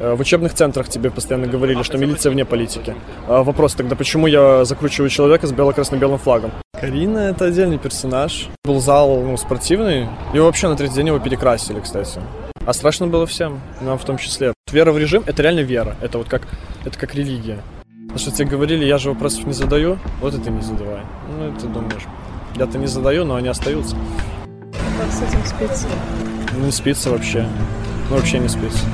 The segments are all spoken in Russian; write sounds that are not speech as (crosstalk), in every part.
Э, в учебных центрах тебе постоянно говорили, что милиция вне политики. А вопрос тогда, почему я закручиваю человека с бело-красно-белым флагом? Карина — это отдельный персонаж. Был зал ну, спортивный. И вообще на третий день его перекрасили, кстати. А страшно было всем, нам в том числе. Вера в режим — это реально вера. Это вот как, это как религия. Потому что тебе говорили, я же вопросов не задаю, вот и ты не задавай. Ну, ты думаешь, я-то не задаю, но они остаются. Как с этим спится? Ну, не спится вообще. Ну, вообще не спится.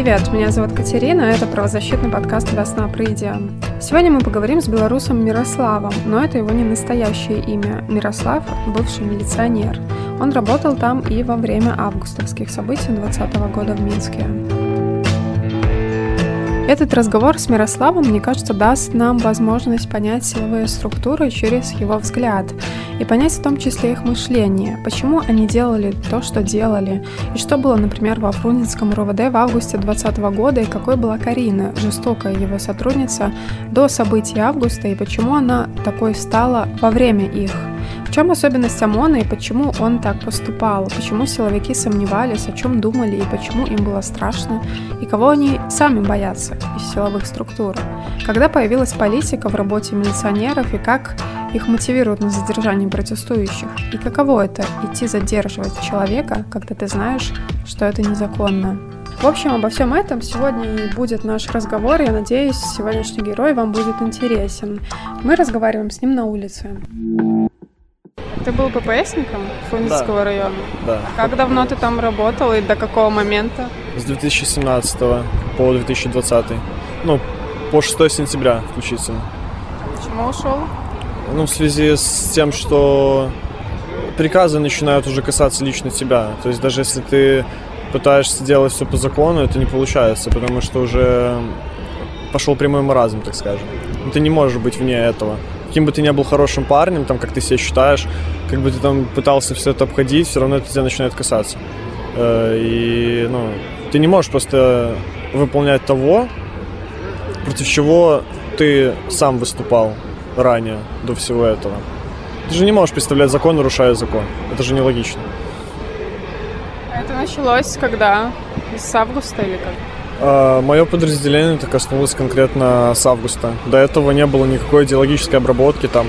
Привет, меня зовут Катерина, это правозащитный подкаст «До сна прийдя». Сегодня мы поговорим с белорусом Мирославом, но это его не настоящее имя. Мирослав – бывший милиционер. Он работал там и во время августовских событий 2020 года в Минске. Этот разговор с Мирославом, мне кажется, даст нам возможность понять силовые структуры через его взгляд и понять в том числе их мышление, почему они делали то, что делали, и что было, например, во Фрунзенском РОВД в августе 2020 года, и какой была Карина, жестокая его сотрудница, до событий августа, и почему она такой стала во время их. В чем особенность ОМОНа и почему он так поступал? Почему силовики сомневались, о чем думали и почему им было страшно? И кого они сами боятся из силовых структур? Когда появилась политика в работе милиционеров и как их мотивируют на задержание протестующих? И каково это – идти задерживать человека, когда ты знаешь, что это незаконно? В общем, обо всем этом сегодня и будет наш разговор. Я надеюсь, сегодняшний герой вам будет интересен. Мы разговариваем с ним на улице. Ты был ППСником Фрунзенского да. района? Да. Как давно ты там работал и до какого момента? С 2017 по 2020. Ну, по 6 сентября включительно. Почему ушел? Ну, в связи с тем, что приказы начинают уже касаться лично тебя. То есть даже если ты пытаешься делать все по закону, это не получается, потому что уже пошел прямой маразм, так скажем. Ты не можешь быть вне этого каким бы ты ни был хорошим парнем, там, как ты себя считаешь, как бы ты там пытался все это обходить, все равно это тебя начинает касаться. Э, и, ну, ты не можешь просто выполнять того, против чего ты сам выступал ранее, до всего этого. Ты же не можешь представлять закон, нарушая закон. Это же нелогично. Это началось когда? С августа или как? А, Мое подразделение это коснулось конкретно с августа. До этого не было никакой идеологической обработки там.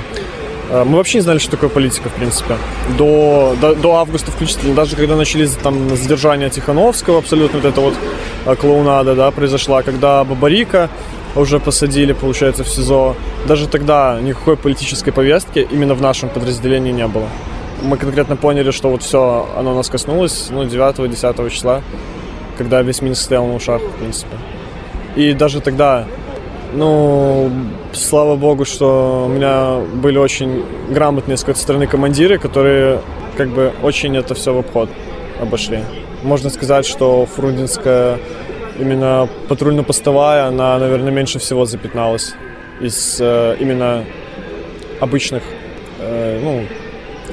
А, мы вообще не знали, что такое политика, в принципе. До, до, до августа включительно, даже когда начались там задержания Тихановского, абсолютно вот эта вот а, клоунада, да, произошла, когда Бабарика уже посадили, получается, в СИЗО. Даже тогда никакой политической повестки именно в нашем подразделении не было. Мы конкретно поняли, что вот все, оно нас коснулось, ну, 9-10 числа когда весь Минск стоял на ушах, в принципе. И даже тогда, ну, слава богу, что у меня были очень грамотные с какой-то стороны командиры, которые как бы очень это все в обход обошли. Можно сказать, что Фрунзенская именно патрульно-постовая, она, наверное, меньше всего запятналась из э, именно обычных, э, ну,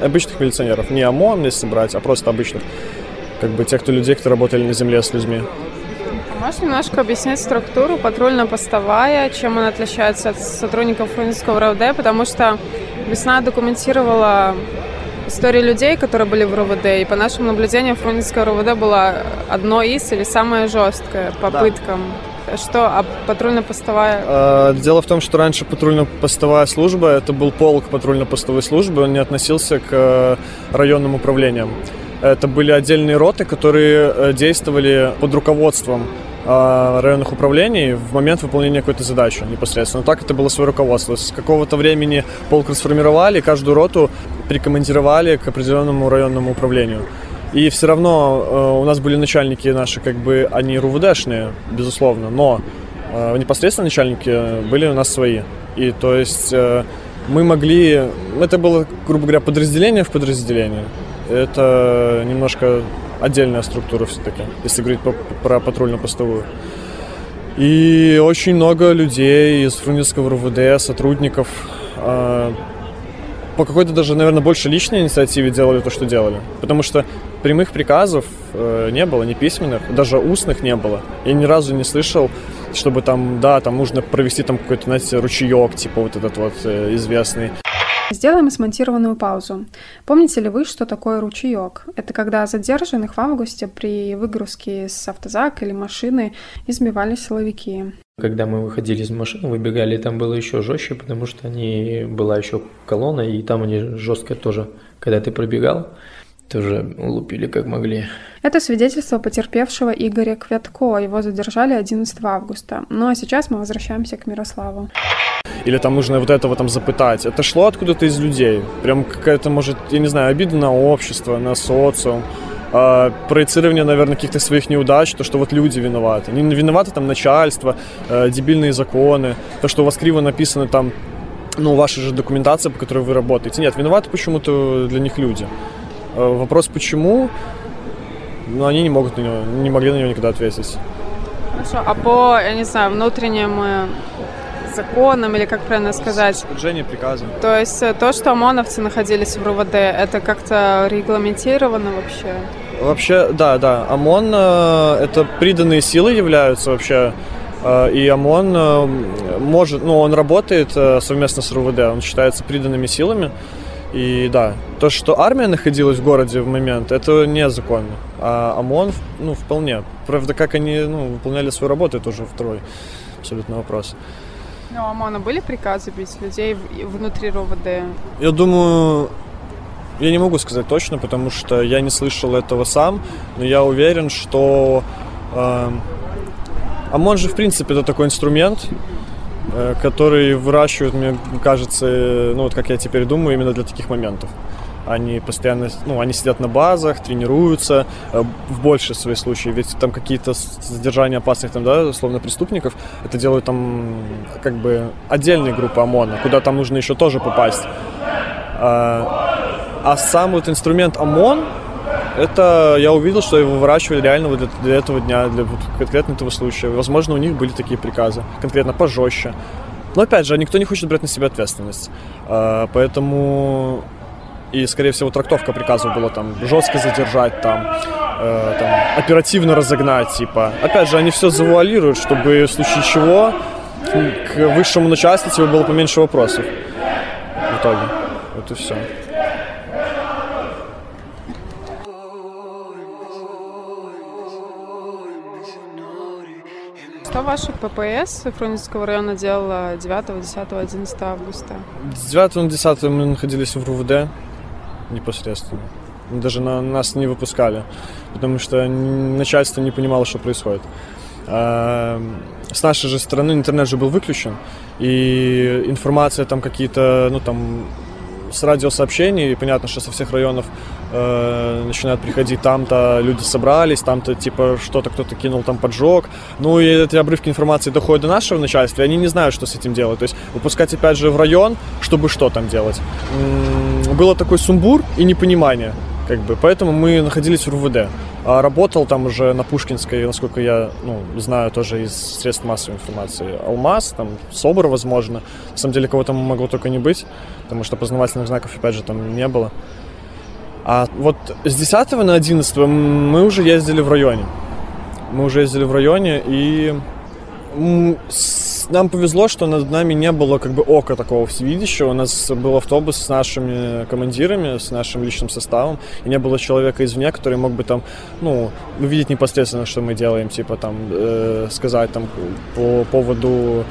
обычных милиционеров. Не ОМОН, если брать, а просто обычных как бы тех, кто людей, кто работали на земле с людьми. Можешь немножко объяснить структуру патрульно-постовая, чем она отличается от сотрудников Фрунзенского РОВД, потому что весна документировала истории людей, которые были в РОВД, и по нашим наблюдениям Фрунзенское РОВД было одно из или самое жесткое по да. пыткам. Что, а патрульно-постовая? А, дело в том, что раньше патрульно-постовая служба, это был полк патрульно-постовой службы, он не относился к э, районным управлениям. Это были отдельные роты, которые э, действовали под руководством э, районных управлений в момент выполнения какой-то задачи непосредственно. Так это было свое руководство. С какого-то времени полк расформировали, каждую роту прикомандировали к определенному районному управлению. И все равно э, у нас были начальники наши, как бы они РУВДшные, безусловно, но непосредственно начальники были у нас свои. И то есть мы могли... Это было, грубо говоря, подразделение в подразделении это немножко отдельная структура все-таки, если говорить по, про патрульно-постовую. И очень много людей из Фрунзенского РУВД, сотрудников, э, по какой-то даже, наверное, больше личной инициативе делали то, что делали. Потому что прямых приказов э, не было, ни письменных, даже устных не было. Я ни разу не слышал, чтобы там, да, там нужно провести там какой-то, знаете, ручеек, типа вот этот вот э, известный. Сделаем смонтированную паузу. Помните ли вы, что такое ручеек? Это когда задержанных в августе при выгрузке с автозака или машины избивали силовики. Когда мы выходили из машины, выбегали, там было еще жестче, потому что они была еще колонна, и там они жестко тоже. Когда ты пробегал, тоже лупили как могли. Это свидетельство потерпевшего Игоря Квятко. Его задержали 11 августа. Ну а сейчас мы возвращаемся к Мирославу. Или там нужно вот этого там запытать. Это шло откуда-то из людей. Прям какая-то, может, я не знаю, обида на общество, на социум. Uh, проецирование, наверное, каких-то своих неудач, то, что вот люди виноваты. Не виноваты там начальство, uh, дебильные законы, то, что у вас криво написано там, ну, ваша же документация, по которой вы работаете. Нет, виноваты почему-то для них люди. Uh, вопрос почему, ну, они не могут на него, не могли на него никогда ответить. Хорошо, а по, я не знаю, внутренним законам, или как правильно сказать? Сопровождение приказом. То есть э, то, что ОМОНовцы находились в РУВД, это как-то регламентировано вообще? Вообще, да, да. ОМОН э, это приданные силы являются вообще. Э, и ОМОН э, может, ну, он работает э, совместно с РУВД, он считается приданными силами. И да, то, что армия находилась в городе в момент, это незаконно. А ОМОН, ну, вполне. Правда, как они ну, выполняли свою работу, это уже второй абсолютно вопрос. Ну, у ОМОНа были приказы бить людей внутри РОВД? Я думаю, я не могу сказать точно, потому что я не слышал этого сам, но я уверен, что э, ОМОН же, в принципе, это такой инструмент, э, который выращивают, мне кажется, ну вот как я теперь думаю, именно для таких моментов. Они постоянно, ну, они сидят на базах, тренируются, э, в большинстве случаев, ведь там какие-то задержания опасных, там, да, условно, преступников, это делают там, как бы, отдельные группы ОМОНа, куда там нужно еще тоже попасть. А, а сам вот инструмент ОМОН, это я увидел, что его выращивали реально вот для, для этого дня, для вот конкретно этого случая. Возможно, у них были такие приказы, конкретно пожестче. Но опять же, никто не хочет брать на себя ответственность. А, поэтому и, скорее всего, трактовка приказов была там жестко задержать, там, э, там оперативно разогнать, типа. Опять же, они все завуалируют, чтобы в случае чего к высшему начальству тебе было поменьше вопросов. В итоге. Вот и все. Что ваше ППС Фрунзенского района делало 9, 10, 11 августа? С 9 на 10 мы находились в РУВД непосредственно. Даже на, нас не выпускали, потому что начальство не понимало, что происходит. А, с нашей же стороны интернет же был выключен, и информация там какие-то, ну там с радиосообщений, понятно, что со всех районов э, начинают приходить, там-то люди собрались, там-то типа что-то кто-то кинул, там поджог. Ну и эти обрывки информации доходят до нашего начальства, и они не знают, что с этим делать. То есть выпускать опять же в район, чтобы что там делать. Было такой сумбур и непонимание. Как бы, поэтому мы находились в РУВД. А работал там уже на Пушкинской, насколько я ну, знаю, тоже из средств массовой информации. Алмаз, там, СОБР, возможно. На самом деле, кого там могло только не быть, потому что познавательных знаков, опять же, там не было. А вот с 10 на 11 мы уже ездили в районе. Мы уже ездили в районе, и нам повезло, что над нами не было как бы ока такого всевидящего. У нас был автобус с нашими командирами, с нашим личным составом, и не было человека извне, который мог бы там, ну, увидеть непосредственно, что мы делаем, типа там э, сказать там по поводу,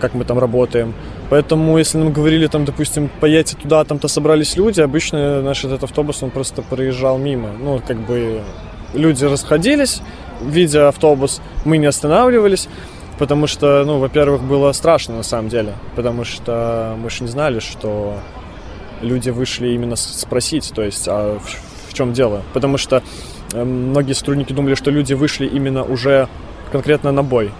как мы там работаем. Поэтому, если нам говорили, там, допустим, поедьте туда, там-то собрались люди, обычно наш этот автобус, он просто проезжал мимо. Ну, как бы люди расходились, видя автобус, мы не останавливались. Потому что, ну, во-первых, было страшно на самом деле. Потому что мы же не знали, что люди вышли именно спросить, то есть, а в, в чем дело. Потому что э, многие сотрудники думали, что люди вышли именно уже конкретно на бой.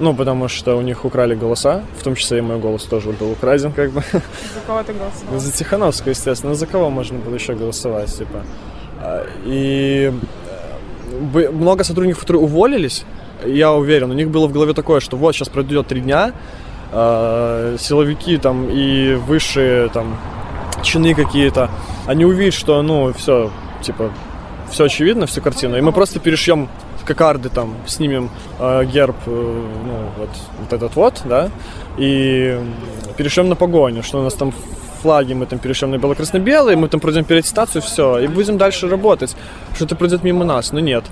Ну, потому что у них украли голоса, в том числе и мой голос тоже был украден, как бы. За кого ты голосовал? За Тихановскую, естественно. За кого можно было еще голосовать, типа. А, и э, много сотрудников, которые уволились, я уверен, у них было в голове такое, что вот сейчас пройдет три дня, э, силовики там и высшие там чины какие-то, они увидят, что ну все, типа, все очевидно, всю картину, и мы просто перешьем кокарды там, снимем э, герб, э, ну, вот, вот этот вот, да, и перешьем на погоню, что у нас там флаги, мы там перейдем на бело-красно-белый, мы там пройдем переаттестацию, все, и будем дальше работать. Что-то пройдет мимо нас, но нет.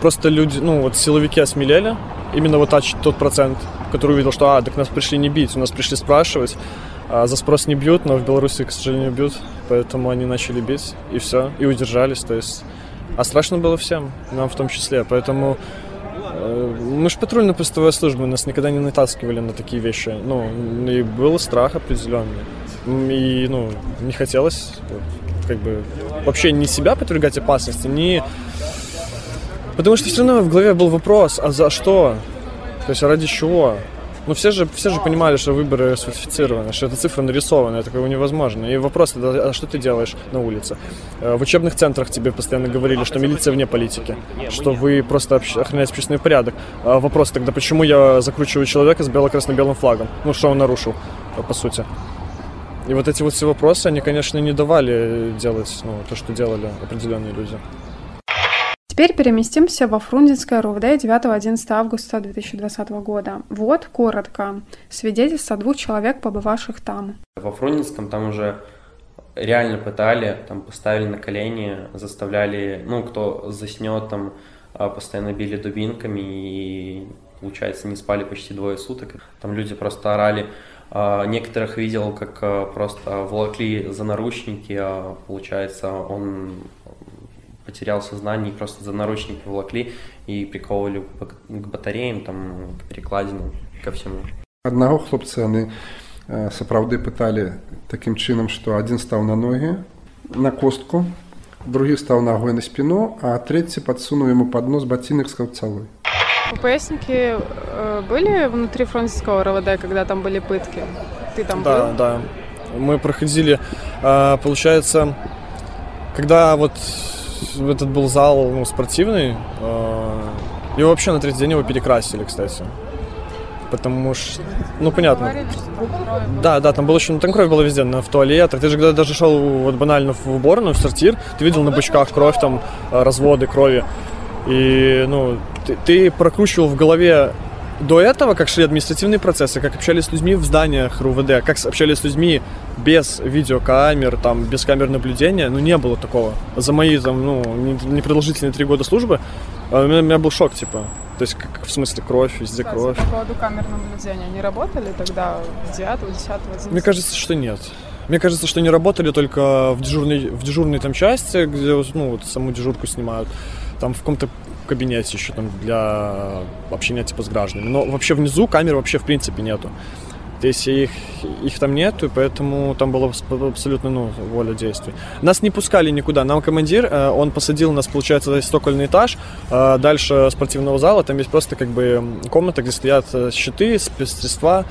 Просто люди, ну вот силовики осмелели, именно вот тот процент, который увидел, что, а, так нас пришли не бить, у нас пришли спрашивать, а за спрос не бьют, но в Беларуси, к сожалению, бьют, поэтому они начали бить, и все, и удержались, то есть... А страшно было всем, нам в том числе, поэтому э, мы же патрульно-постовая служба, нас никогда не натаскивали на такие вещи. Ну, и был страх определенный. И, ну, не хотелось, как бы, вообще не себя подвергать опасности, не... Потому что все равно в голове был вопрос, а за что? То есть ради чего? Ну, все же, все же понимали, что выборы сфальсифицированы, что эта цифра нарисована, такого невозможно. И вопрос а что ты делаешь на улице? Э, в учебных центрах тебе постоянно говорили, что милиция вне политики, что вы просто охраняете общественный порядок. А вопрос тогда, почему я закручиваю человека с бело-красно-белым флагом? Ну, что он нарушил, по сути? И вот эти вот все вопросы, они, конечно, не давали делать ну, то, что делали определенные люди. Теперь переместимся во Фрунзенское РУВД 9-11 августа 2020 года. Вот, коротко, свидетельство двух человек, побывавших там. Во Фрунзенском там уже реально пытали, там поставили на колени, заставляли, ну, кто заснет, там а, постоянно били дубинками и, получается, не спали почти двое суток. Там люди просто орали. А, некоторых видел, как а, просто волокли за наручники, получается, он потерял сознание, и просто за наручники волокли и приковывали к батареям, там, к перекладинам, ко всему. Одного хлопца они сапраўды пыталі таким чынам, што адзін стаў на ногі на костку, другі стаў ногой на спину, а третий подсунул ему под нос ботинок с копцовой. ППСники э, были внутри французского РВД, когда там были пытки? Ты там да, был? Да, Мы проходили, а, получается, когда вот этот был зал ну, спортивный. Э, его вообще на третий день его перекрасили, кстати. Потому что, ну понятно. Да, да, там было еще, ну, там кровь была везде, на, в туалетах. Ты же когда даже шел вот банально в уборную, в сортир, ты видел на бычках кровь, там э, разводы крови. И, ну, ты, ты прокручивал в голове до этого, как шли административные процессы, как общались с людьми в зданиях РУВД, как общались с людьми без видеокамер, там, без камер наблюдения, ну, не было такого. За мои, там, ну, непродолжительные три года службы у меня, у меня был шок, типа. То есть, как, в смысле, кровь, везде Кстати, кровь. по поводу камер наблюдения, они работали тогда 9 10 11 Мне кажется, что нет. Мне кажется, что они работали только в дежурной, в дежурной там части, где, ну, вот саму дежурку снимают. Там в каком-то кабинете еще там для общения типа с гражданами. Но вообще внизу камер вообще в принципе нету. То есть их, их там нету, поэтому там была абсолютно ну, воля действий. Нас не пускали никуда. Нам командир, э, он посадил нас, получается, на стокольный этаж, э, дальше спортивного зала. Там есть просто как бы комната, где стоят э, щиты, спецсредства,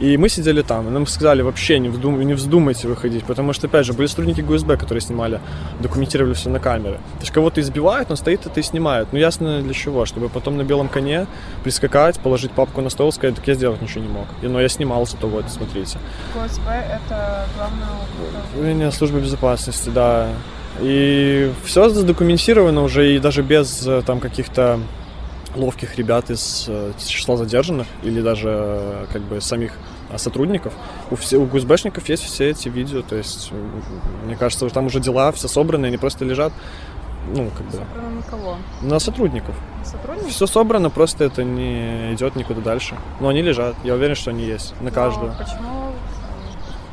и мы сидели там, и нам сказали вообще не, вздум, не вздумайте выходить, потому что, опять же, были сотрудники ГУСБ, которые снимали, документировали все на камеры. То есть кого-то избивают, он стоит это и снимает. Ну, ясно для чего, чтобы потом на белом коне прискакать, положить папку на стол, сказать, так я сделать ничего не мог. Но я снимал зато вот, смотрите. ГУСБ — это главное службы безопасности, да. И все задокументировано уже, и даже без э, там каких-то ловких ребят из, э, из числа задержанных или даже э, как бы самих а, сотрудников. У, все, у ГУСБшников есть все эти видео, то есть мне кажется, там уже дела все собраны, они просто лежат ну, как бы... Собрано на кого? На сотрудников. Сотрудников? Все собрано, просто это не идет никуда дальше. Но они лежат. Я уверен, что они есть. На каждую. Но почему?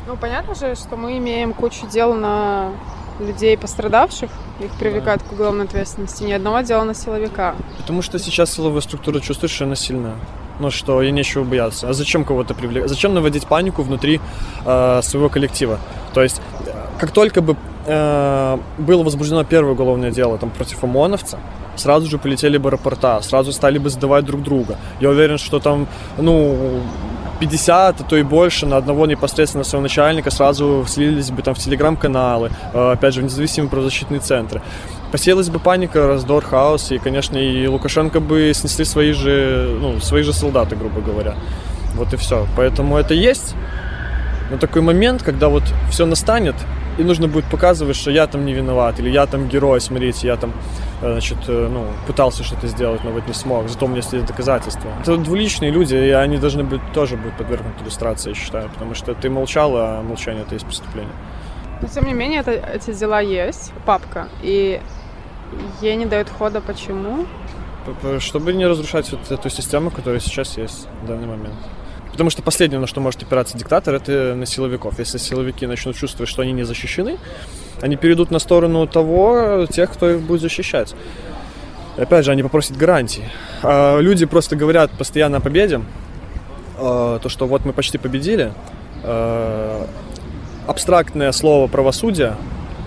Ну, понятно же, что мы имеем кучу дел на людей пострадавших, их привлекают к уголовной ответственности, ни одного дела на силовика. Потому что сейчас силовая структура чувствует, что она сильная. Ну что, ей нечего бояться. А зачем кого-то привлекать? Зачем наводить панику внутри э, своего коллектива? То есть, как только бы э, было возбуждено первое уголовное дело там, против ОМОНовца, сразу же полетели бы рапорта, сразу стали бы сдавать друг друга. Я уверен, что там, ну, 50, а то и больше на одного непосредственно своего начальника сразу слились бы там в телеграм-каналы, э, опять же, в независимые правозащитные центры. Посеялась бы паника, раздор, хаос, и, конечно, и Лукашенко бы снесли свои же, ну, свои же солдаты, грубо говоря. Вот и все. Поэтому это есть. Но такой момент, когда вот все настанет, и нужно будет показывать, что я там не виноват, или я там герой, смотрите, я там, э, значит, э, ну, пытался что-то сделать, но вот не смог, зато у меня есть доказательства. Это двуличные люди, и они должны быть тоже быть подвергнуты иллюстрации, я считаю, потому что ты молчал, а молчание это есть преступление. Но тем не менее, это, эти дела есть, папка, и ей не дают хода. Почему? Чтобы не разрушать вот эту систему, которая сейчас есть в данный момент. Потому что последнее, на что может опираться диктатор, это на силовиков. Если силовики начнут чувствовать, что они не защищены, они перейдут на сторону того, тех, кто их будет защищать. И опять же, они попросят гарантии. А люди просто говорят постоянно о победе, а, то, что вот мы почти победили. А, абстрактное слово правосудие,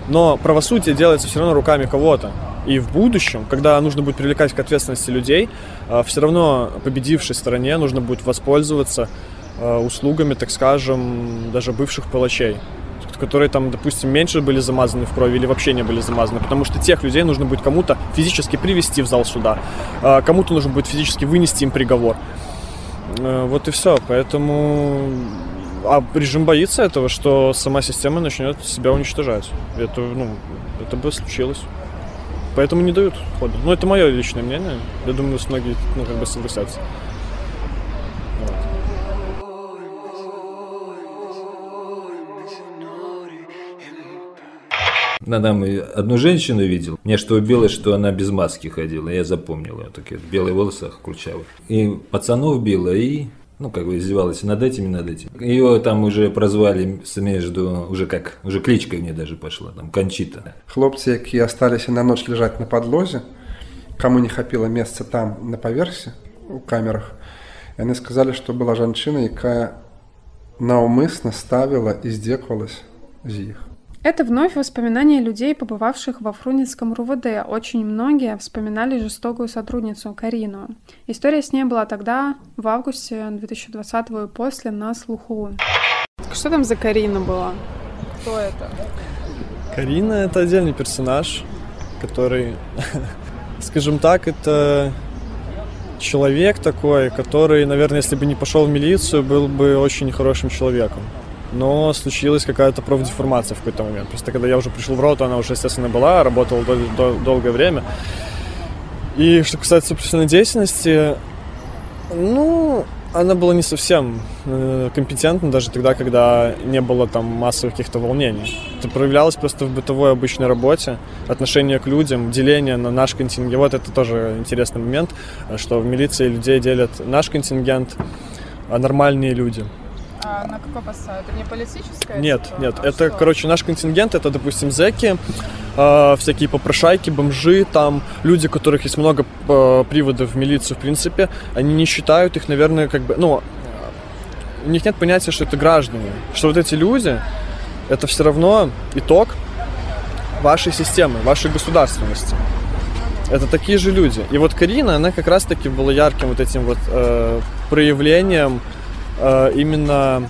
но правосудие делается все равно руками кого-то. И в будущем, когда нужно будет привлекать к ответственности людей, а, все равно победившей стороне нужно будет воспользоваться а, услугами, так скажем, даже бывших палачей которые там, допустим, меньше были замазаны в крови или вообще не были замазаны, потому что тех людей нужно будет кому-то физически привести в зал суда, а, кому-то нужно будет физически вынести им приговор. Вот и все. Поэтому а режим боится этого, что сама система начнет себя уничтожать. Это, ну, это бы случилось. Поэтому не дают хода. Ну, это мое личное мнение. Я думаю, многие ну, как бы согласятся. На там одну женщину видел. Мне что убило, что она без маски ходила. Я запомнил ее. Такие белые волосы курчавые. И пацанов била, и ну, как бы издевалась над этим и над этим. Ее там уже прозвали между, уже как, уже кличка мне даже пошла, там, Кончита. Хлопцы, которые остались на ночь лежать на подлозе, кому не хапило места там на поверсе, у камерах, они сказали, что была женщина, якая наумысно ставила и здеквалась з их. Это вновь воспоминания людей, побывавших во Фрунзенском РУВД. Очень многие вспоминали жестокую сотрудницу Карину. История с ней была тогда, в августе 2020 и после, на слуху. Что там за Карина была? Кто это? Карина — это отдельный персонаж, который, (laughs) скажем так, это человек такой, который, наверное, если бы не пошел в милицию, был бы очень хорошим человеком но случилась какая-то профдеформация в какой-то момент. Просто когда я уже пришел в роту, она уже, естественно, была, работала дол- дол- долгое время. И что касается профессиональной деятельности, ну, она была не совсем э, компетентна даже тогда, когда не было там массовых каких-то волнений. Это проявлялось просто в бытовой обычной работе, отношение к людям, деление на наш контингент. Вот это тоже интересный момент, что в милиции людей делят наш контингент, а нормальные люди – а на какой поставят? Это не политическое? Нет, типа? нет. А это, что? короче, наш контингент, это, допустим, зэки, э, всякие попрошайки, бомжи, там люди, у которых есть много э, приводов в милицию, в принципе, они не считают их, наверное, как бы, ну, у них нет понятия, что это граждане, что вот эти люди, это все равно итог вашей системы, вашей государственности. Это такие же люди. И вот Карина, она как раз-таки была ярким вот этим вот э, проявлением э, именно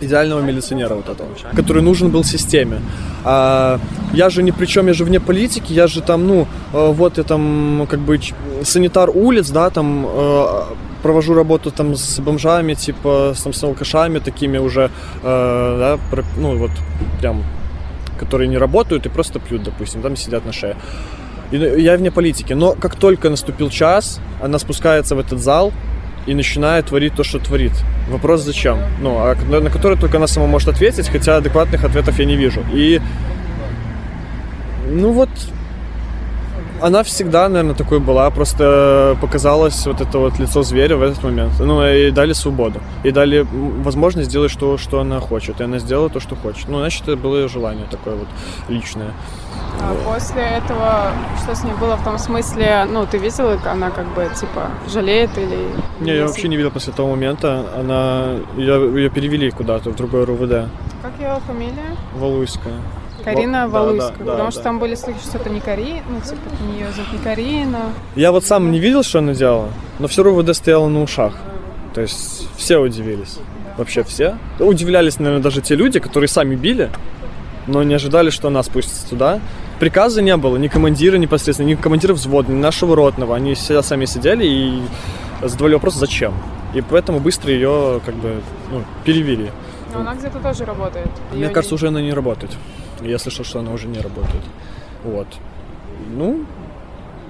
идеального милиционера вот этого, который нужен был системе. А, я же ни при чем, я же вне политики, я же там, ну, э, вот я там как бы санитар улиц, да, там э, провожу работу там с бомжами, типа с, там, с алкашами такими уже, э, да, ну вот прям, которые не работают и просто пьют, допустим, там сидят на шее. И я вне политики, но как только наступил час, она спускается в этот зал, и начинает творить то, что творит. Вопрос зачем? Ну, а на который только она сама может ответить, хотя адекватных ответов я не вижу. И, ну вот, она всегда, наверное, такой была. Просто показалось вот это вот лицо зверя в этот момент. Ну, и дали свободу. И дали возможность сделать то, что она хочет. И она сделала то, что хочет. Ну, значит, это было ее желание такое вот личное. А после этого что с ней было в том смысле, ну, ты видела, она как бы, типа, жалеет или... Не, я вообще не видел после того момента. Она... Ее, ее перевели куда-то, в другой РУВД. Как ее фамилия? Валуйская. Карина Во... Валуйская, да, да, потому да, что да. там были слухи, что это не Карина, ну, типа, ее зовут не Карина. Я вот сам не видел, что она делала, но все РУВД стояла на ушах. То есть все удивились. Вообще все. Удивлялись, наверное, даже те люди, которые сами били, но не ожидали, что она спустится туда. Приказа не было, ни командира непосредственно, ни командира взвода, ни нашего ротного. Они все сами сидели и задавали вопрос, зачем. И поэтому быстро ее как бы ну, перевели. Но она где-то тоже работает. Мне Её кажется, не- уже она не работает. Я слышал, что она уже не работает. Вот. Ну,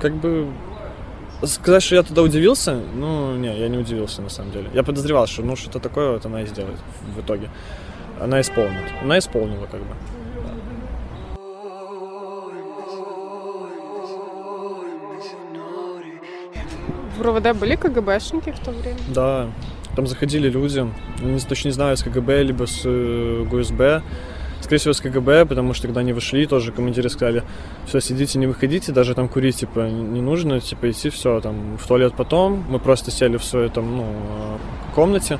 как бы Сказать, что я тогда удивился, ну, не, я не удивился на самом деле. Я подозревал, что ну что-то такое вот она и сделает в итоге. Она исполнит. Она исполнила как бы. В РОВД были КГБшники в то время? Да, там заходили люди, не, точно не знаю, с КГБ, либо с э, ГУСБ. Скорее всего, с КГБ, потому что когда они вышли, тоже командиры сказали, все, сидите, не выходите, даже там курить, типа, не нужно, типа, идти, все, там, в туалет потом. Мы просто сели в своей, там, ну, комнате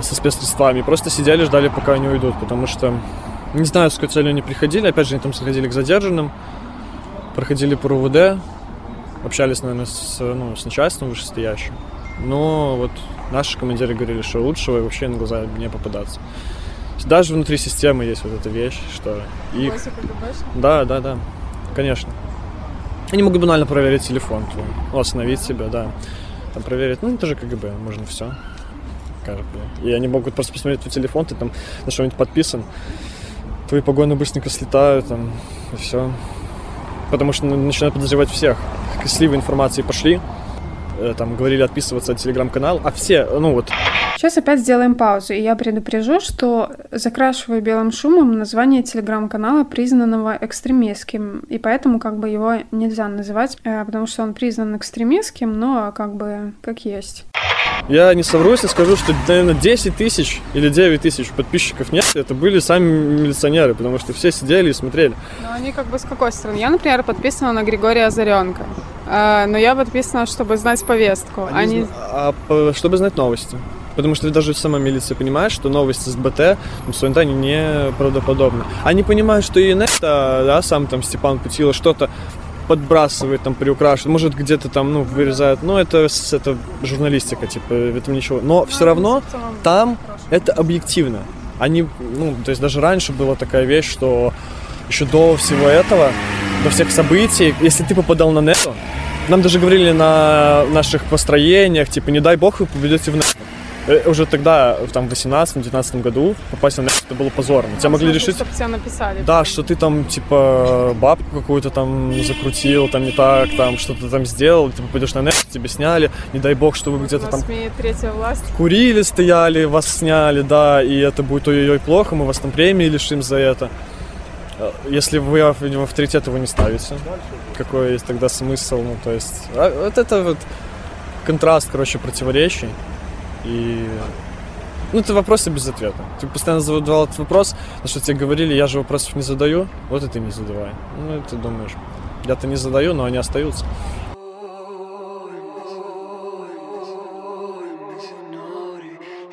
со спецсредствами, просто сидели, ждали, пока они уйдут, потому что не знаю, с какой целью они приходили, опять же, они там заходили к задержанным, проходили по РУВД, общались, наверное, с, ну, с начальством вышестоящим. Но вот наши командиры говорили, что лучше вообще на глаза не попадаться. Даже внутри системы есть вот эта вещь, что их... Да, да, да, конечно. Они могут банально проверить телефон твой, ну, остановить себя, да. Там проверить, ну, это же КГБ, можно все. Как бы. И они могут просто посмотреть твой телефон, ты там на что-нибудь подписан, твои погоны быстренько слетают, там, и все. Потому что начинают подозревать всех. Сливы информации пошли, там говорили отписываться от телеграм-канал, а все, ну вот, Сейчас опять сделаем паузу, и я предупрежу, что закрашиваю белым шумом название телеграм-канала, признанного экстремистским, и поэтому как бы его нельзя называть, э, потому что он признан экстремистским, но как бы как есть. Я не совру, если скажу, что, наверное, 10 тысяч или 9 тысяч подписчиков нет, это были сами милиционеры, потому что все сидели и смотрели. Но они как бы с какой стороны? Я, например, подписана на Григория Озаренко, э, но я подписана, чтобы знать повестку. Они... Они... А, чтобы знать новости. Потому что даже сама милиция понимает, что новости с БТ ну, с ОНТ не правдоподобны. Они понимают, что и это, да, сам там Степан Путила что-то подбрасывает, там, приукрашивает, может, где-то там, ну, вырезает, но это, это журналистика, типа, в этом ничего. Но все равно там это объективно. Они, ну, то есть даже раньше была такая вещь, что еще до всего этого, до всех событий, если ты попадал на нету, нам даже говорили на наших построениях, типа, не дай бог, вы попадете в нету. Э, уже тогда, там, в 18-19 году попасть на это было позорно. Тебя могли решить... Чтобы тебя написали. Да, что ты там, типа, бабку какую-то там закрутил, там не так, там что-то там сделал, ты попадешь на нет, тебе сняли, не дай бог, что вы где-то там... третья власть. Курили, стояли, вас сняли, да, и это будет ой-ой-ой плохо, мы вас там премии лишим за это. Э, если вы в авторитет его не ставите, какой есть тогда смысл, ну, то есть... А, вот это вот контраст, короче, противоречий. И ну, это вопросы без ответа. Ты постоянно задавал этот вопрос, на что тебе говорили, я же вопросов не задаю, вот и ты не задавай. Ну, ты думаешь, я-то не задаю, но они остаются.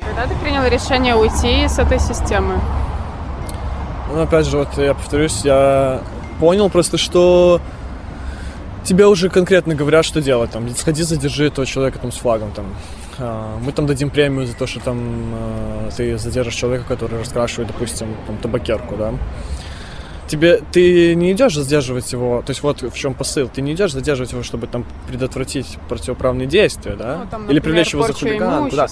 Когда ты принял решение уйти с этой системы? Ну, опять же, вот я повторюсь, я понял просто, что тебе уже конкретно говорят, что делать. Там, сходи, задержи этого человека там с флагом. Там, а, мы там дадим премию за то, что там а, ты задержишь человека, который раскрашивает, допустим, там, табакерку, да. Тебе ты не идешь задерживать его, то есть вот в чем посыл, ты не идешь задерживать его, чтобы там предотвратить противоправные действия, да, ну, там, например, или привлечь его за хулиганку, да.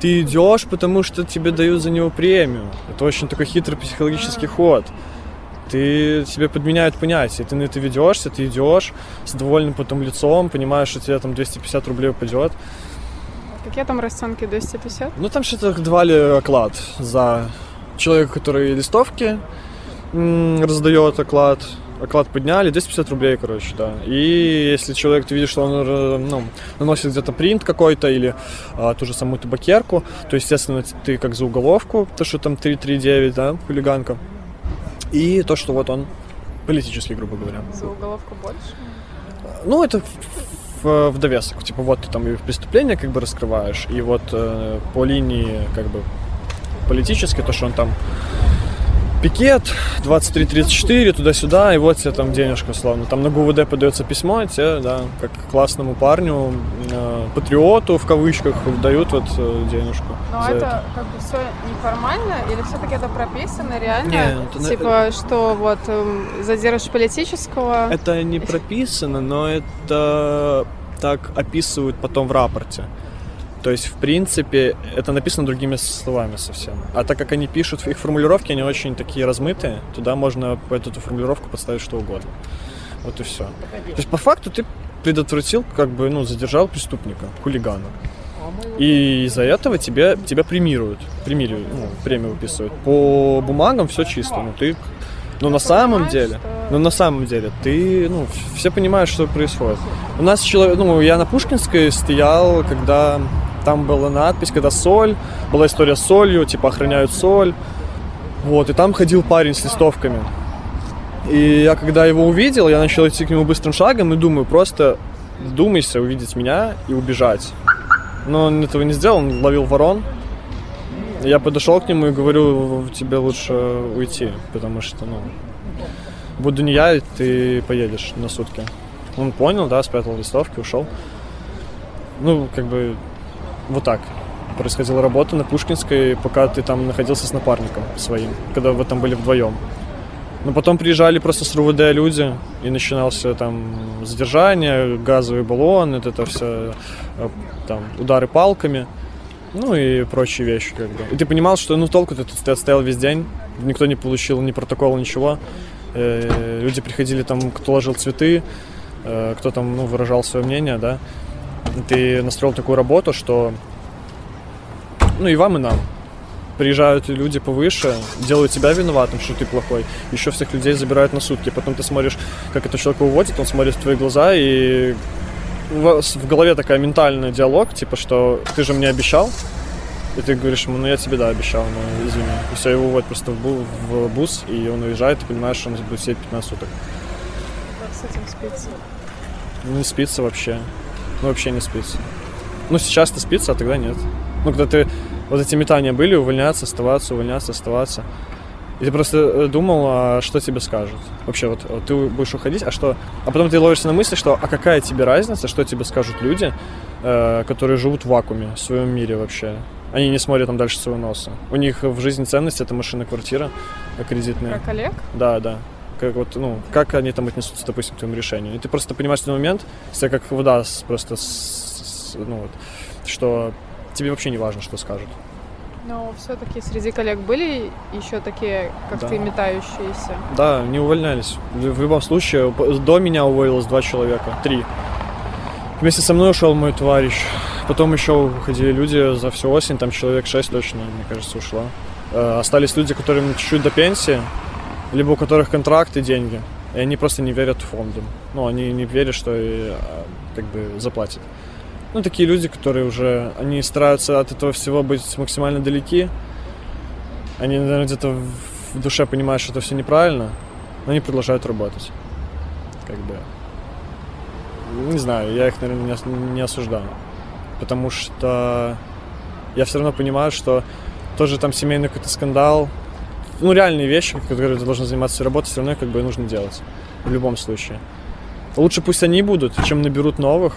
Ты идешь, потому что тебе дают за него премию. Это очень такой хитрый психологический а ход ты себе подменяют понятия. Ты на это ведешься, ты идешь с довольным потом лицом, понимаешь, что тебе там 250 рублей упадет. Какие там расценки 250? Ну, там что-то давали оклад за человека, который листовки раздает оклад. Оклад подняли, 250 рублей, короче, да. И если человек, ты видишь, что он э, ну, наносит где-то принт какой-то или а, ту же самую табакерку, то, естественно, ты как за уголовку, то, что там 339, да, хулиганка. И то, что вот он политический, грубо говоря. За уголовку больше? Ну, это в, в довесок. Типа вот ты там и преступление как бы раскрываешь, и вот э, по линии как бы политической, то, что он там пикет 23-34 туда-сюда, и вот тебе там денежка, условно. Там на ГУВД подается письмо, и тебе, да, как классному парню, э, патриоту в кавычках, дают вот э, денежку. Но это, это как бы все неформально, или все-таки это прописано реально? Нет, типа, это... что вот э, задержишь политического? Это не прописано, но это так описывают потом в рапорте. То есть, в принципе, это написано другими словами совсем. А так как они пишут, их формулировки, они очень такие размытые, туда можно под эту формулировку подставить что угодно. Вот и все. То есть, по факту, ты предотвратил, как бы, ну, задержал преступника, хулигана. И из-за этого тебя, тебя премируют, премируют, ну, премию выписывают. По бумагам все чисто, ну, ты но на самом деле, но на самом деле, ты, ну, все понимают, что происходит. У нас человек, ну, я на Пушкинской стоял, когда там была надпись, когда соль, была история с солью, типа охраняют соль. Вот, и там ходил парень с листовками. И я когда его увидел, я начал идти к нему быстрым шагом и думаю, просто думайся увидеть меня и убежать. Но он этого не сделал, он ловил ворон. Я подошел к нему и говорю, тебе лучше уйти, потому что, ну, буду не я, и ты поедешь на сутки. Он понял, да, спрятал листовки, ушел. Ну, как бы, вот так происходила работа на Пушкинской, пока ты там находился с напарником своим, когда вы там были вдвоем. Но потом приезжали просто с РУВД люди, и начинался там задержание, газовый баллон, это, это все, э, там, удары палками, ну и прочие вещи, как бы. И ты понимал, что, ну, толку ты, ты отстоял весь день, никто не получил ни протокола, ничего. Э, люди приходили там, кто ложил цветы, э, кто там, ну, выражал свое мнение, да. Ты настроил такую работу, что, ну, и вам, и нам приезжают люди повыше, делают тебя виноватым, что ты плохой, еще всех людей забирают на сутки. Потом ты смотришь, как это человек уводит, он смотрит в твои глаза, и в, в голове такая ментальный диалог, типа, что ты же мне обещал, и ты говоришь ему, ну я тебе, да, обещал, но извини. И все, его уводят просто в, бу- в бус, и он уезжает, ты понимаешь, что он будет сидеть 15 суток. Как с этим спится? Ну, не спится вообще. Ну, вообще не спится. Ну, сейчас-то спится, а тогда нет. Ну, когда ты... Вот эти метания были, увольняться, оставаться, увольняться, оставаться. И ты просто э, думал, а что тебе скажут. Вообще, вот, вот ты будешь уходить, а что... А потом ты ловишься на мысли, что а какая тебе разница, что тебе скажут люди, э, которые живут в вакууме, в своем мире вообще. Они не смотрят там дальше своего носа. У них в жизни ценность это машина, квартира э, кредитная. Как Олег? Да, да. Как вот, ну, как они там отнесутся, допустим, к твоему решению. И ты просто понимаешь в этот момент, себя как вода просто, с- с- ну, вот, что тебе вообще не важно, что скажут. Но все-таки среди коллег были еще такие, как Да. ты, метающиеся. Да, не увольнялись. В любом случае, до меня уволилось два человека, три. Вместе со мной ушел мой товарищ. Потом еще уходили люди за всю осень, там человек шесть точно, мне кажется, ушло. Э, Остались люди, которым чуть-чуть до пенсии, либо у которых контракт и деньги. И они просто не верят фондам. Ну, они не верят, что и, а, как бы заплатят. Ну, такие люди, которые уже, они стараются от этого всего быть максимально далеки. Они, наверное, где-то в- душе понимают, что это все неправильно, но они продолжают работать. Как бы. Не знаю, я их, наверное, не осуждаю. Потому что я все равно понимаю, что тоже там семейный какой-то скандал, ну, реальные вещи, которые ты должен заниматься работой, все равно как бы нужно делать. В любом случае. Лучше пусть они будут, чем наберут новых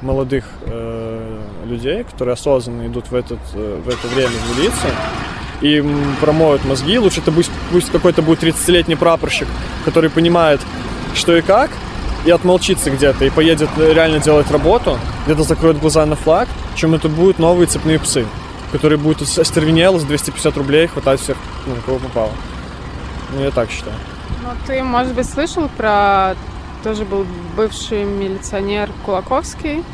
молодых э, людей, которые осознанно идут в, этот, э, в это время в милицию и промоют мозги. Лучше это пусть, пусть какой-то будет 30-летний прапорщик, который понимает, что и как, и отмолчится где-то, и поедет э, реально делать работу, где-то закроет глаза на флаг, чем это будут новые цепные псы, которые будут с- остервенело за 250 рублей хватать всех, ну, кого попало. Ну, я так считаю. Ну, ты, может быть, слышал про... Тоже был бывший милиционер Кулаковский,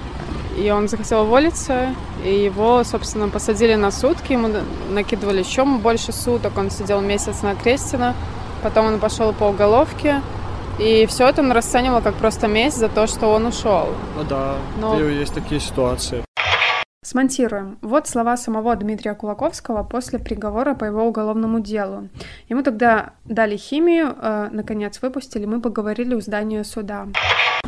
и он захотел уволиться, и его, собственно, посадили на сутки, ему на- накидывали еще больше суток, он сидел месяц на Крестина, потом он пошел по уголовке, и все это он расценивал как просто месть за то, что он ушел. Ну да, Но- есть такие ситуации. Смонтируем. Вот слова самого Дмитрия Кулаковского после приговора по его уголовному делу. Ему тогда дали химию, э, наконец выпустили, мы поговорили у здания суда.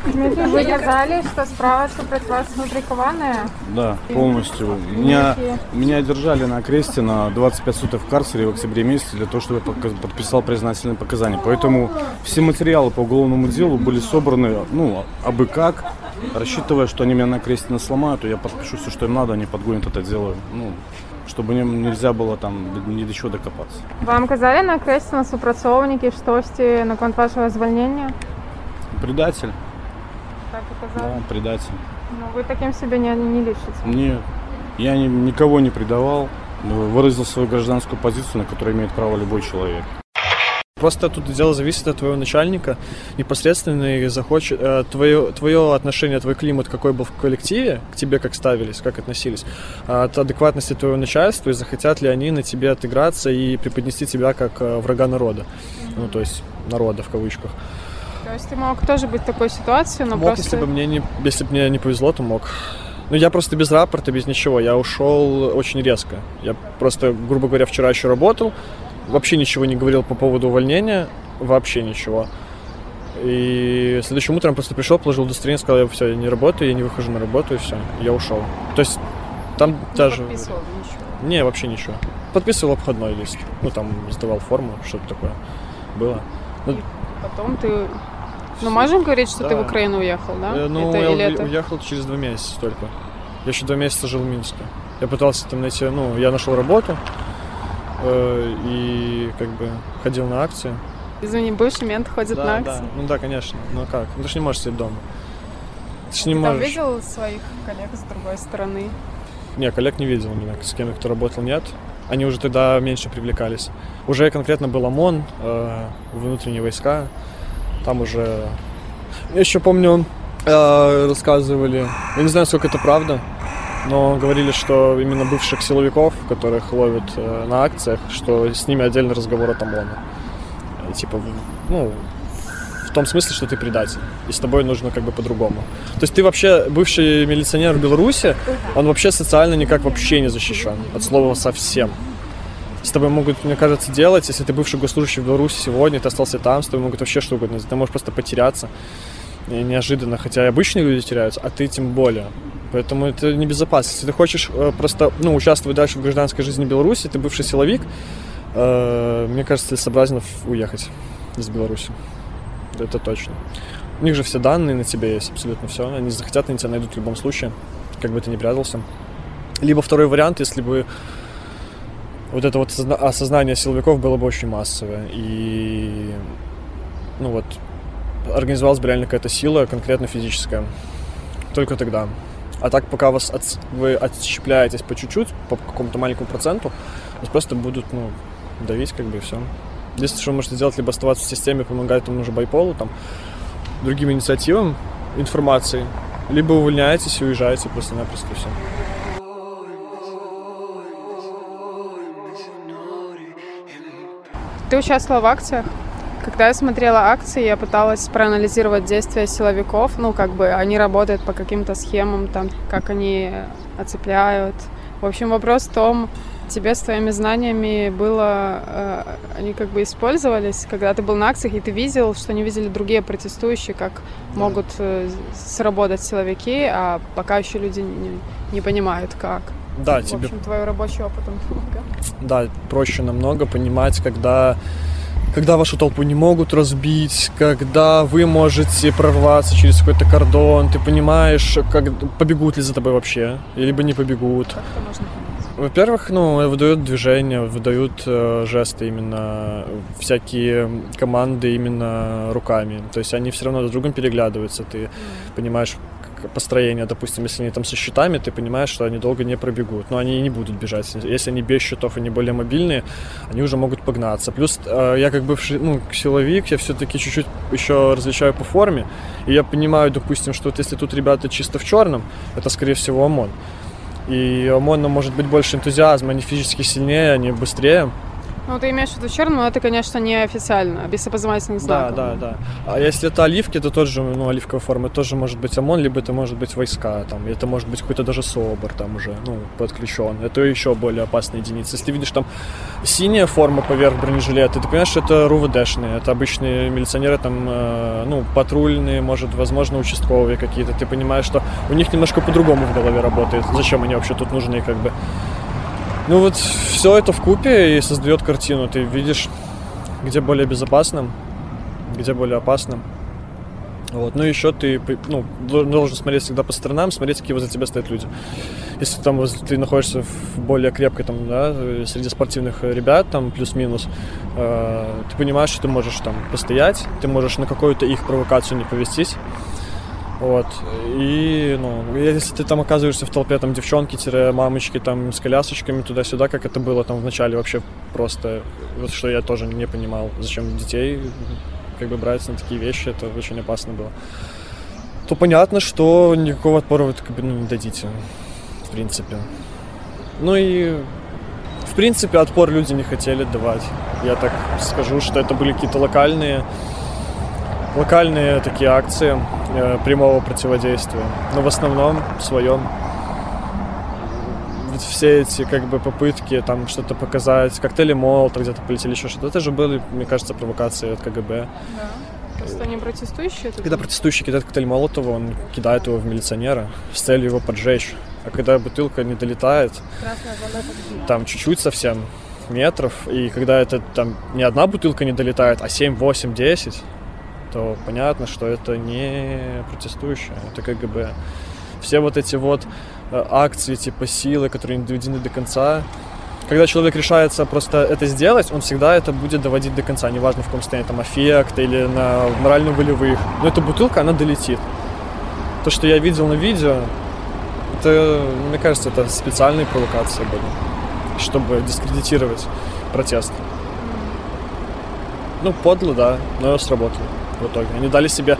Вы сказали, что справа против вас фабрикованная. Да, полностью. Меня, меня держали на кресте на 25 суток в карцере в октябре месяце для того, чтобы я подписал признательные показания. Поэтому все материалы по уголовному делу были собраны, ну, абы как, рассчитывая, что они меня на кресте сломают, и я подпишу все, что им надо, они подгонят это дело, ну, чтобы не- нельзя было там ни до чего докопаться. Вам казали на кресте на супрацовники, что сте на конт вашего звольнения? Предатель? Так и Да, предатель. Ну, вы таким себе не, не лишите. Нет. Я ни- никого не предавал, выразил свою гражданскую позицию, на которую имеет право любой человек. Просто тут дело зависит от твоего начальника непосредственно и захочет э, твое, твое отношение, твой климат, какой был в коллективе, к тебе как ставились, как относились, а от адекватности твоего начальства и захотят ли они на тебе отыграться и преподнести тебя как э, врага народа. Ну, то есть народа в кавычках. То есть ты мог тоже быть в такой ситуации, но мог, просто... если бы мне не, если бы мне не повезло, то мог. Ну, я просто без рапорта, без ничего. Я ушел очень резко. Я просто, грубо говоря, вчера еще работал, вообще ничего не говорил по поводу увольнения, вообще ничего. И следующим утром просто пришел, положил удостоверение, сказал, я все, я не работаю, я не выхожу на работу, и все, я ушел. То есть там не даже... подписывал ничего. Не, вообще ничего. Подписывал обходной лист. Ну, там сдавал форму, что-то такое было. Потом ты... Ну, можем говорить, что ты в Да. Украину уехал, да? Э, Ну, это, я или это... уехал через два месяца только. Я еще два месяца жил в Минске. Я пытался там найти, ну, я нашел работу э, и как бы ходил на акции. Извини, бывший мент ходит да, на акции. да. Ну да, конечно. Ну а как? Ну ты же не можешь сидеть дома. Ты же не Ты там можешь. видел своих коллег с другой стороны? Не, коллег не видел именно, с кем кто работал, нет. Они уже тогда меньше привлекались. Уже конкретно был ОМОН, э, внутренние войска. Там уже... Я еще помню, э, рассказывали, я не знаю, сколько это правда, но говорили, что именно бывших силовиков, которых ловят э, на акциях, что с ними отдельный разговор от ОМОНа. И, типа, ну, в том смысле, что ты предатель, и с тобой нужно как бы по-другому. То есть ты вообще бывший милиционер в Беларуси, он вообще социально никак вообще не защищен, от слова совсем. С тобой могут, мне кажется, делать, если ты бывший госслужащий в Беларуси сегодня, ты остался там, с тобой могут вообще что угодно. Ты можешь просто потеряться неожиданно, хотя и обычные люди теряются, а ты тем более. Поэтому это небезопасно. Если ты хочешь э, просто ну, участвовать дальше в гражданской жизни Беларуси, ты бывший силовик, э, мне кажется, целесообразно уехать из Беларуси. Это точно. У них же все данные на тебе есть, абсолютно все. Они захотят, они тебя найдут в любом случае, как бы ты ни прятался. Либо второй вариант, если бы вот это вот осозна- осознание силовиков было бы очень массовое. И, ну вот, организовалась бы реально какая-то сила, конкретно физическая. Только тогда. А так, пока вас отс- вы отщепляетесь по чуть-чуть, по какому-то маленькому проценту, вас просто будут, ну, давить, как бы, и все. Единственное, что вы можете сделать, либо оставаться в системе, помогать тому же байполу, там, другим инициативам, информации, либо увольняетесь и уезжаете просто-напросто, и все. Ты участвовала в акциях? Когда я смотрела акции, я пыталась проанализировать действия силовиков. Ну, как бы они работают по каким-то схемам, там, как они оцепляют. В общем, вопрос в том, тебе с твоими знаниями было, э, они как бы использовались, когда ты был на акциях, и ты видел, что не видели другие протестующие, как могут э, сработать силовики, а пока еще люди не, не понимают, как. Да, В тебе общем, твой рабочий опыт он помогает. да, проще намного понимать, когда, когда вашу толпу не могут разбить, когда вы можете прорваться через какой-то кордон, ты понимаешь, как побегут ли за тобой вообще, либо не побегут. Как это можно? Во-первых, ну, выдают движения, выдают э, жесты именно, всякие команды именно руками. То есть они все равно друг с другом переглядываются. Ты понимаешь как построение, допустим, если они там со щитами, ты понимаешь, что они долго не пробегут. Но они и не будут бежать. Если они без щитов и не более мобильные, они уже могут погнаться. Плюс э, я как бывший, ну, силовик, я все-таки чуть-чуть еще различаю по форме. И я понимаю, допустим, что вот если тут ребята чисто в черном, это, скорее всего, ОМОН. И у ОМОНа может быть больше энтузиазма, они физически сильнее, они быстрее. Ну, ты имеешь в виду черным, но это, конечно, не официально, без опознавательных Да, знаков. да, да. А если это оливки, то тоже, ну, оливковая форма, тоже может быть ОМОН, либо это может быть войска, там, это может быть какой-то даже СОБР там уже, ну, подключен. Это еще более опасная единица. Если ты видишь там синяя форма поверх бронежилета, ты понимаешь, что это РУВДшные, это обычные милиционеры, там, э, ну, патрульные, может, возможно, участковые какие-то. Ты понимаешь, что у них немножко по-другому в голове работает. Зачем они вообще тут нужны, как бы. Ну вот все это в купе и создает картину. Ты видишь, где более безопасно, где более опасно. Вот. Ну, еще ты ну, дол- должен смотреть всегда по сторонам, смотреть, какие возле тебя стоят люди. Если там ты находишься в более крепкой, там, да, э, среди спортивных э, ребят, там, плюс-минус, э, ты понимаешь, что ты можешь там постоять, ты можешь на какую-то их провокацию не повестись, Вот. И, ну, если ты там оказываешься в толпе, там, девчонки-мамочки, там, с колясочками туда-сюда, как это было там в начале, вообще просто, вот что я тоже не понимал, зачем детей, как бы, брать на такие вещи, это очень опасно было. То понятно, что никакого отпора вы, как бы, ну, не дадите, в принципе. Ну и, в принципе, отпор люди не хотели давать. Я так скажу, что это были какие-то локальные локальные такие акции э, прямого противодействия. Но в основном в своем ведь все эти как бы попытки там что-то показать, коктейли Молотов где-то полетели, еще что-то, это же были, мне кажется, провокации от КГБ. Да. Просто они протестующие? Когда протестующий кидает коктейль Молотова, он кидает его в милиционера с целью его поджечь. А когда бутылка не долетает, там чуть-чуть совсем метров, и когда это там не одна бутылка не долетает, а 7, 8, 10, то понятно, что это не протестующие, это КГБ. Все вот эти вот э, акции типа силы, которые не доведены до конца, когда человек решается просто это сделать, он всегда это будет доводить до конца, неважно в каком состоянии, там, аффект или на морально-волевых. Но эта бутылка, она долетит. То, что я видел на видео, это, мне кажется, это специальные провокации были, чтобы дискредитировать протест. Ну, подло, да, но сработало в итоге. Они дали себе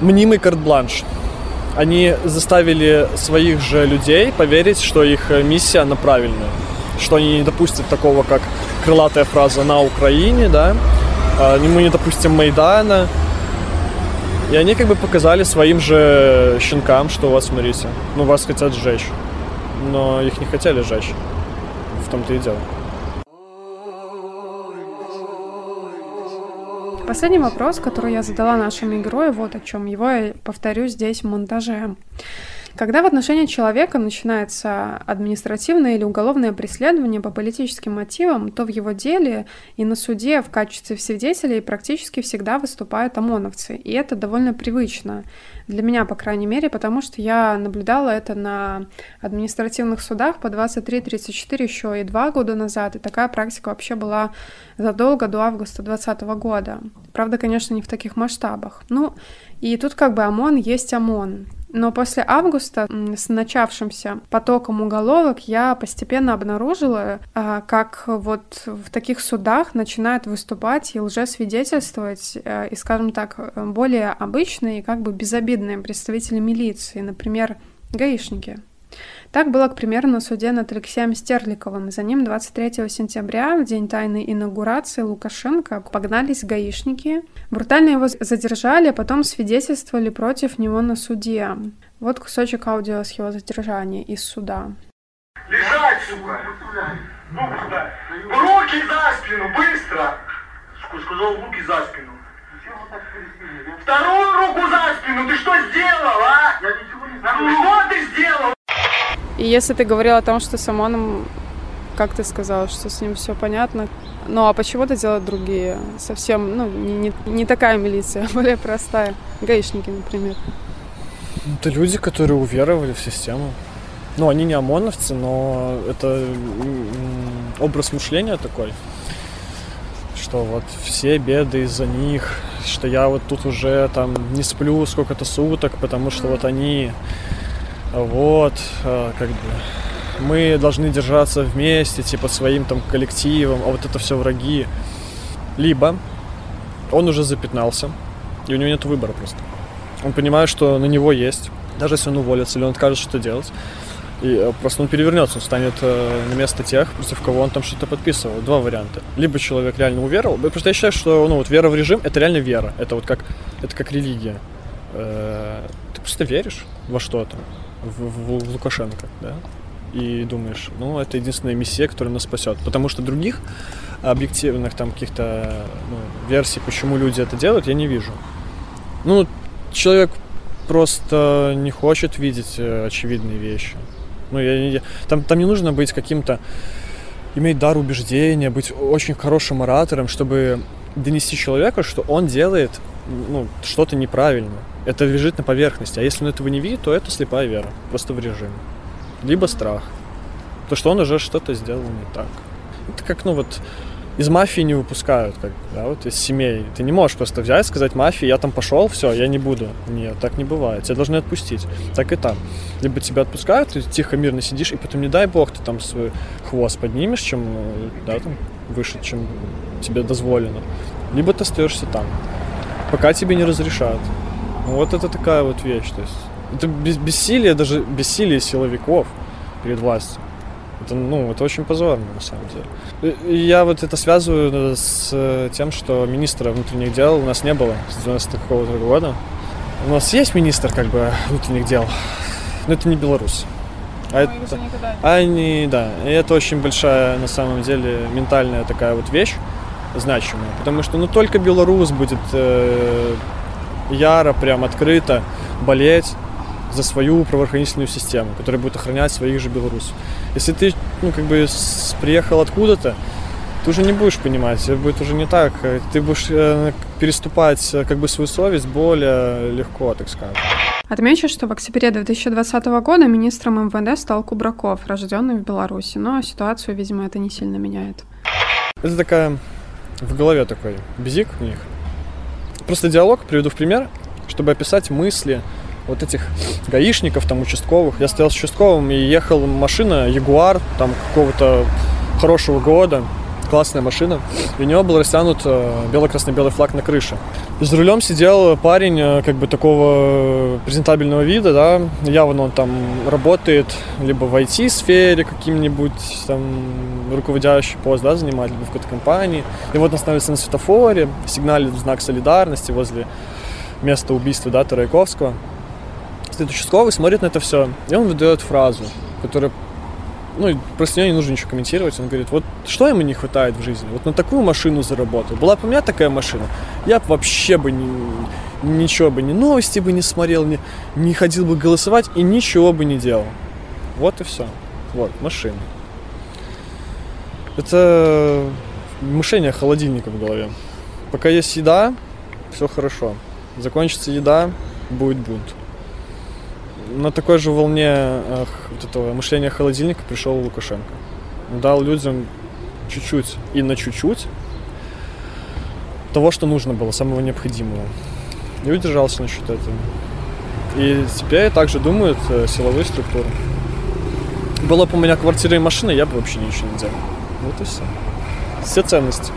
мнимый карт-бланш. Они заставили своих же людей поверить, что их миссия, она правильная. Что они не допустят такого, как крылатая фраза «на Украине», да, а, мы не допустим Майдана. И они как бы показали своим же щенкам, что вот, смотрите, ну вас хотят сжечь. Но их не хотели сжечь. В том-то и дело. Последний вопрос, который я задала нашему герою, вот о чем. Его я повторю здесь в монтаже. Когда в отношении человека начинается административное или уголовное преследование по политическим мотивам, то в его деле и на суде в качестве свидетелей практически всегда выступают ОМОНовцы. И это довольно привычно. Для меня, по крайней мере, потому что я наблюдала это на административных судах по 23-34 еще и два года назад. И такая практика вообще была задолго до августа 2020 года. Правда, конечно, не в таких масштабах. Ну, и тут как бы ОМОН есть ОМОН. Но после августа с начавшимся потоком уголовок я постепенно обнаружила, а, как вот в таких судах начинают выступать и лжесвидетельствовать, э, и, скажем так, более обычные и как бы безобидные представители милиции, например, гаишники. Так было, к примеру, на суде над Алексеем Стерликовым. За ним 23 сентября, в день тайной инаугурации Лукашенко, погнались гаишники. Брутально его задержали, а потом свидетельствовали против него на суде. Вот кусочек аудио с его задержания из суда. Лежать, сука! Ну, руки за спину, быстро! Сказал, руки за спину. Вторую руку за спину! Ты что сделал, а? Я ничего не знаю. Что ты сделал? И если ты говорил о том, что с ОМОНом, как ты сказал, что с ним все понятно, ну а почему это делают другие? Совсем, ну, не, не, не такая милиция, (laughs) более простая. Гаишники, например. Это люди, которые уверовали в систему. Ну, они не ОМОНовцы, но это образ мышления такой, что вот все беды из-за них, что я вот тут уже там не сплю сколько-то суток, потому что вот они вот, а, как бы мы должны держаться вместе, типа своим там коллективом, а вот это все враги. Либо он уже запятнался, и у него нет выбора просто. Он понимает, что на него есть, даже если он уволится или он откажет что делать, и э, просто он перевернется, он станет э, на место тех, против кого он там что-то подписывал. Два варианта. Либо человек реально уверовал, просто я считаю, что ну, вот вера в режим это реально вера. Это вот как, это как религия. Э, ты просто веришь во что-то в, в, в Лукашенко, да, и думаешь, ну, это единственная миссия, которая нас спасет. Потому что других объективных там каких-то ну, версий, почему люди это делают, я не вижу. Ну, человек просто не хочет видеть э, очевидные вещи. Ну, я, я, там, там не нужно быть каким-то, иметь дар убеждения, быть очень хорошим оратором, чтобы донести человеку, что он делает ну, что-то неправильно. Это лежит на поверхности. А если он этого не видит, то это слепая вера. Просто в режим. Либо страх. То, что он уже что-то сделал не так. Это как, ну вот, из мафии не выпускают, как, да, вот из семей. Ты не можешь просто взять, сказать мафии, я там пошел, все, я не буду. Нет, так не бывает. Тебя должны отпустить. Так и там. Либо тебя отпускают, ты тихо, мирно сидишь, и потом, не дай бог, ты там свой хвост поднимешь, чем, да, там, выше, чем тебе дозволено. Либо ты остаешься там, пока тебе не разрешают. Вот это такая вот вещь. То есть это бессилие, даже бессилие силовиков перед властью. Это, ну, это очень позорно, на самом деле. И я вот это связываю с тем, что министра внутренних дел у нас не было с 90 какого-то года. У нас есть министр, как бы, внутренних дел, но это не Беларусь. А это, а они, да, и это очень большая, на самом деле, ментальная такая вот вещь, значимая. Потому что, ну, только Беларусь будет э, яро, прям открыто болеть за свою правоохранительную систему, которая будет охранять своих же белорусов. Если ты, ну, как бы приехал откуда-то, ты уже не будешь понимать, это будет уже не так. Ты будешь э, переступать э, как бы свою совесть более легко, так скажем. Отмечу, что в октябре 2020 года министром МВД стал Кубраков, рожденный в Беларуси, но ситуацию, видимо, это не сильно меняет. Это такая в голове такой бзик у них. Просто диалог, приведу в пример, чтобы описать мысли вот этих гаишников, там, участковых. Я стоял с участковым и ехал машина, Ягуар, там, какого-то хорошего года, классная машина. И у него был растянут э, бело-красно-белый флаг на крыше. За рулем сидел парень э, как бы такого презентабельного вида, да, явно он там работает либо в IT-сфере каким-нибудь, там, руководящий пост, да, занимает, либо в какой-то компании. И вот он становится на светофоре, сигналит знак солидарности возле места убийства, да, Тарайковского. Стоит участковый, смотрит на это все, и он выдает фразу, которая ну, просто нее не нужно ничего комментировать. Он говорит, вот что ему не хватает в жизни? Вот на такую машину заработал. Была бы у меня такая машина, я бы вообще бы не, ничего бы, ни новости бы не смотрел, не, не ходил бы голосовать и ничего бы не делал. Вот и все. Вот, машина. Это мышление холодильника в голове. Пока есть еда, все хорошо. Закончится еда, будет бунт на такой же волне вот этого мышления холодильника пришел Лукашенко. Дал людям чуть-чуть и на чуть-чуть того, что нужно было, самого необходимого. И удержался насчет этого. И теперь также думают э, силовые структуры. Была бы у меня квартира и машина, я бы вообще ничего не делал. Вот и все. Все ценности.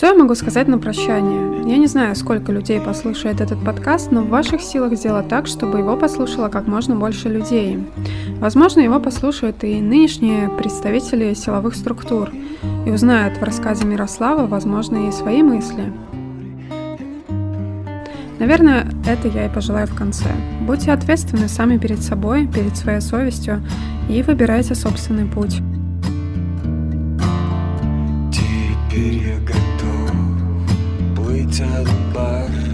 Что я могу сказать на прощание? Я не знаю, сколько людей послушает этот подкаст, но в ваших силах сделать так, чтобы его послушало как можно больше людей. Возможно, его послушают и нынешние представители силовых структур и узнают в рассказе Мирослава, возможно, и свои мысли. Наверное, это я и пожелаю в конце. Будьте ответственны сами перед собой, перед своей совестью и выбирайте собственный путь. Теперь я to the bar.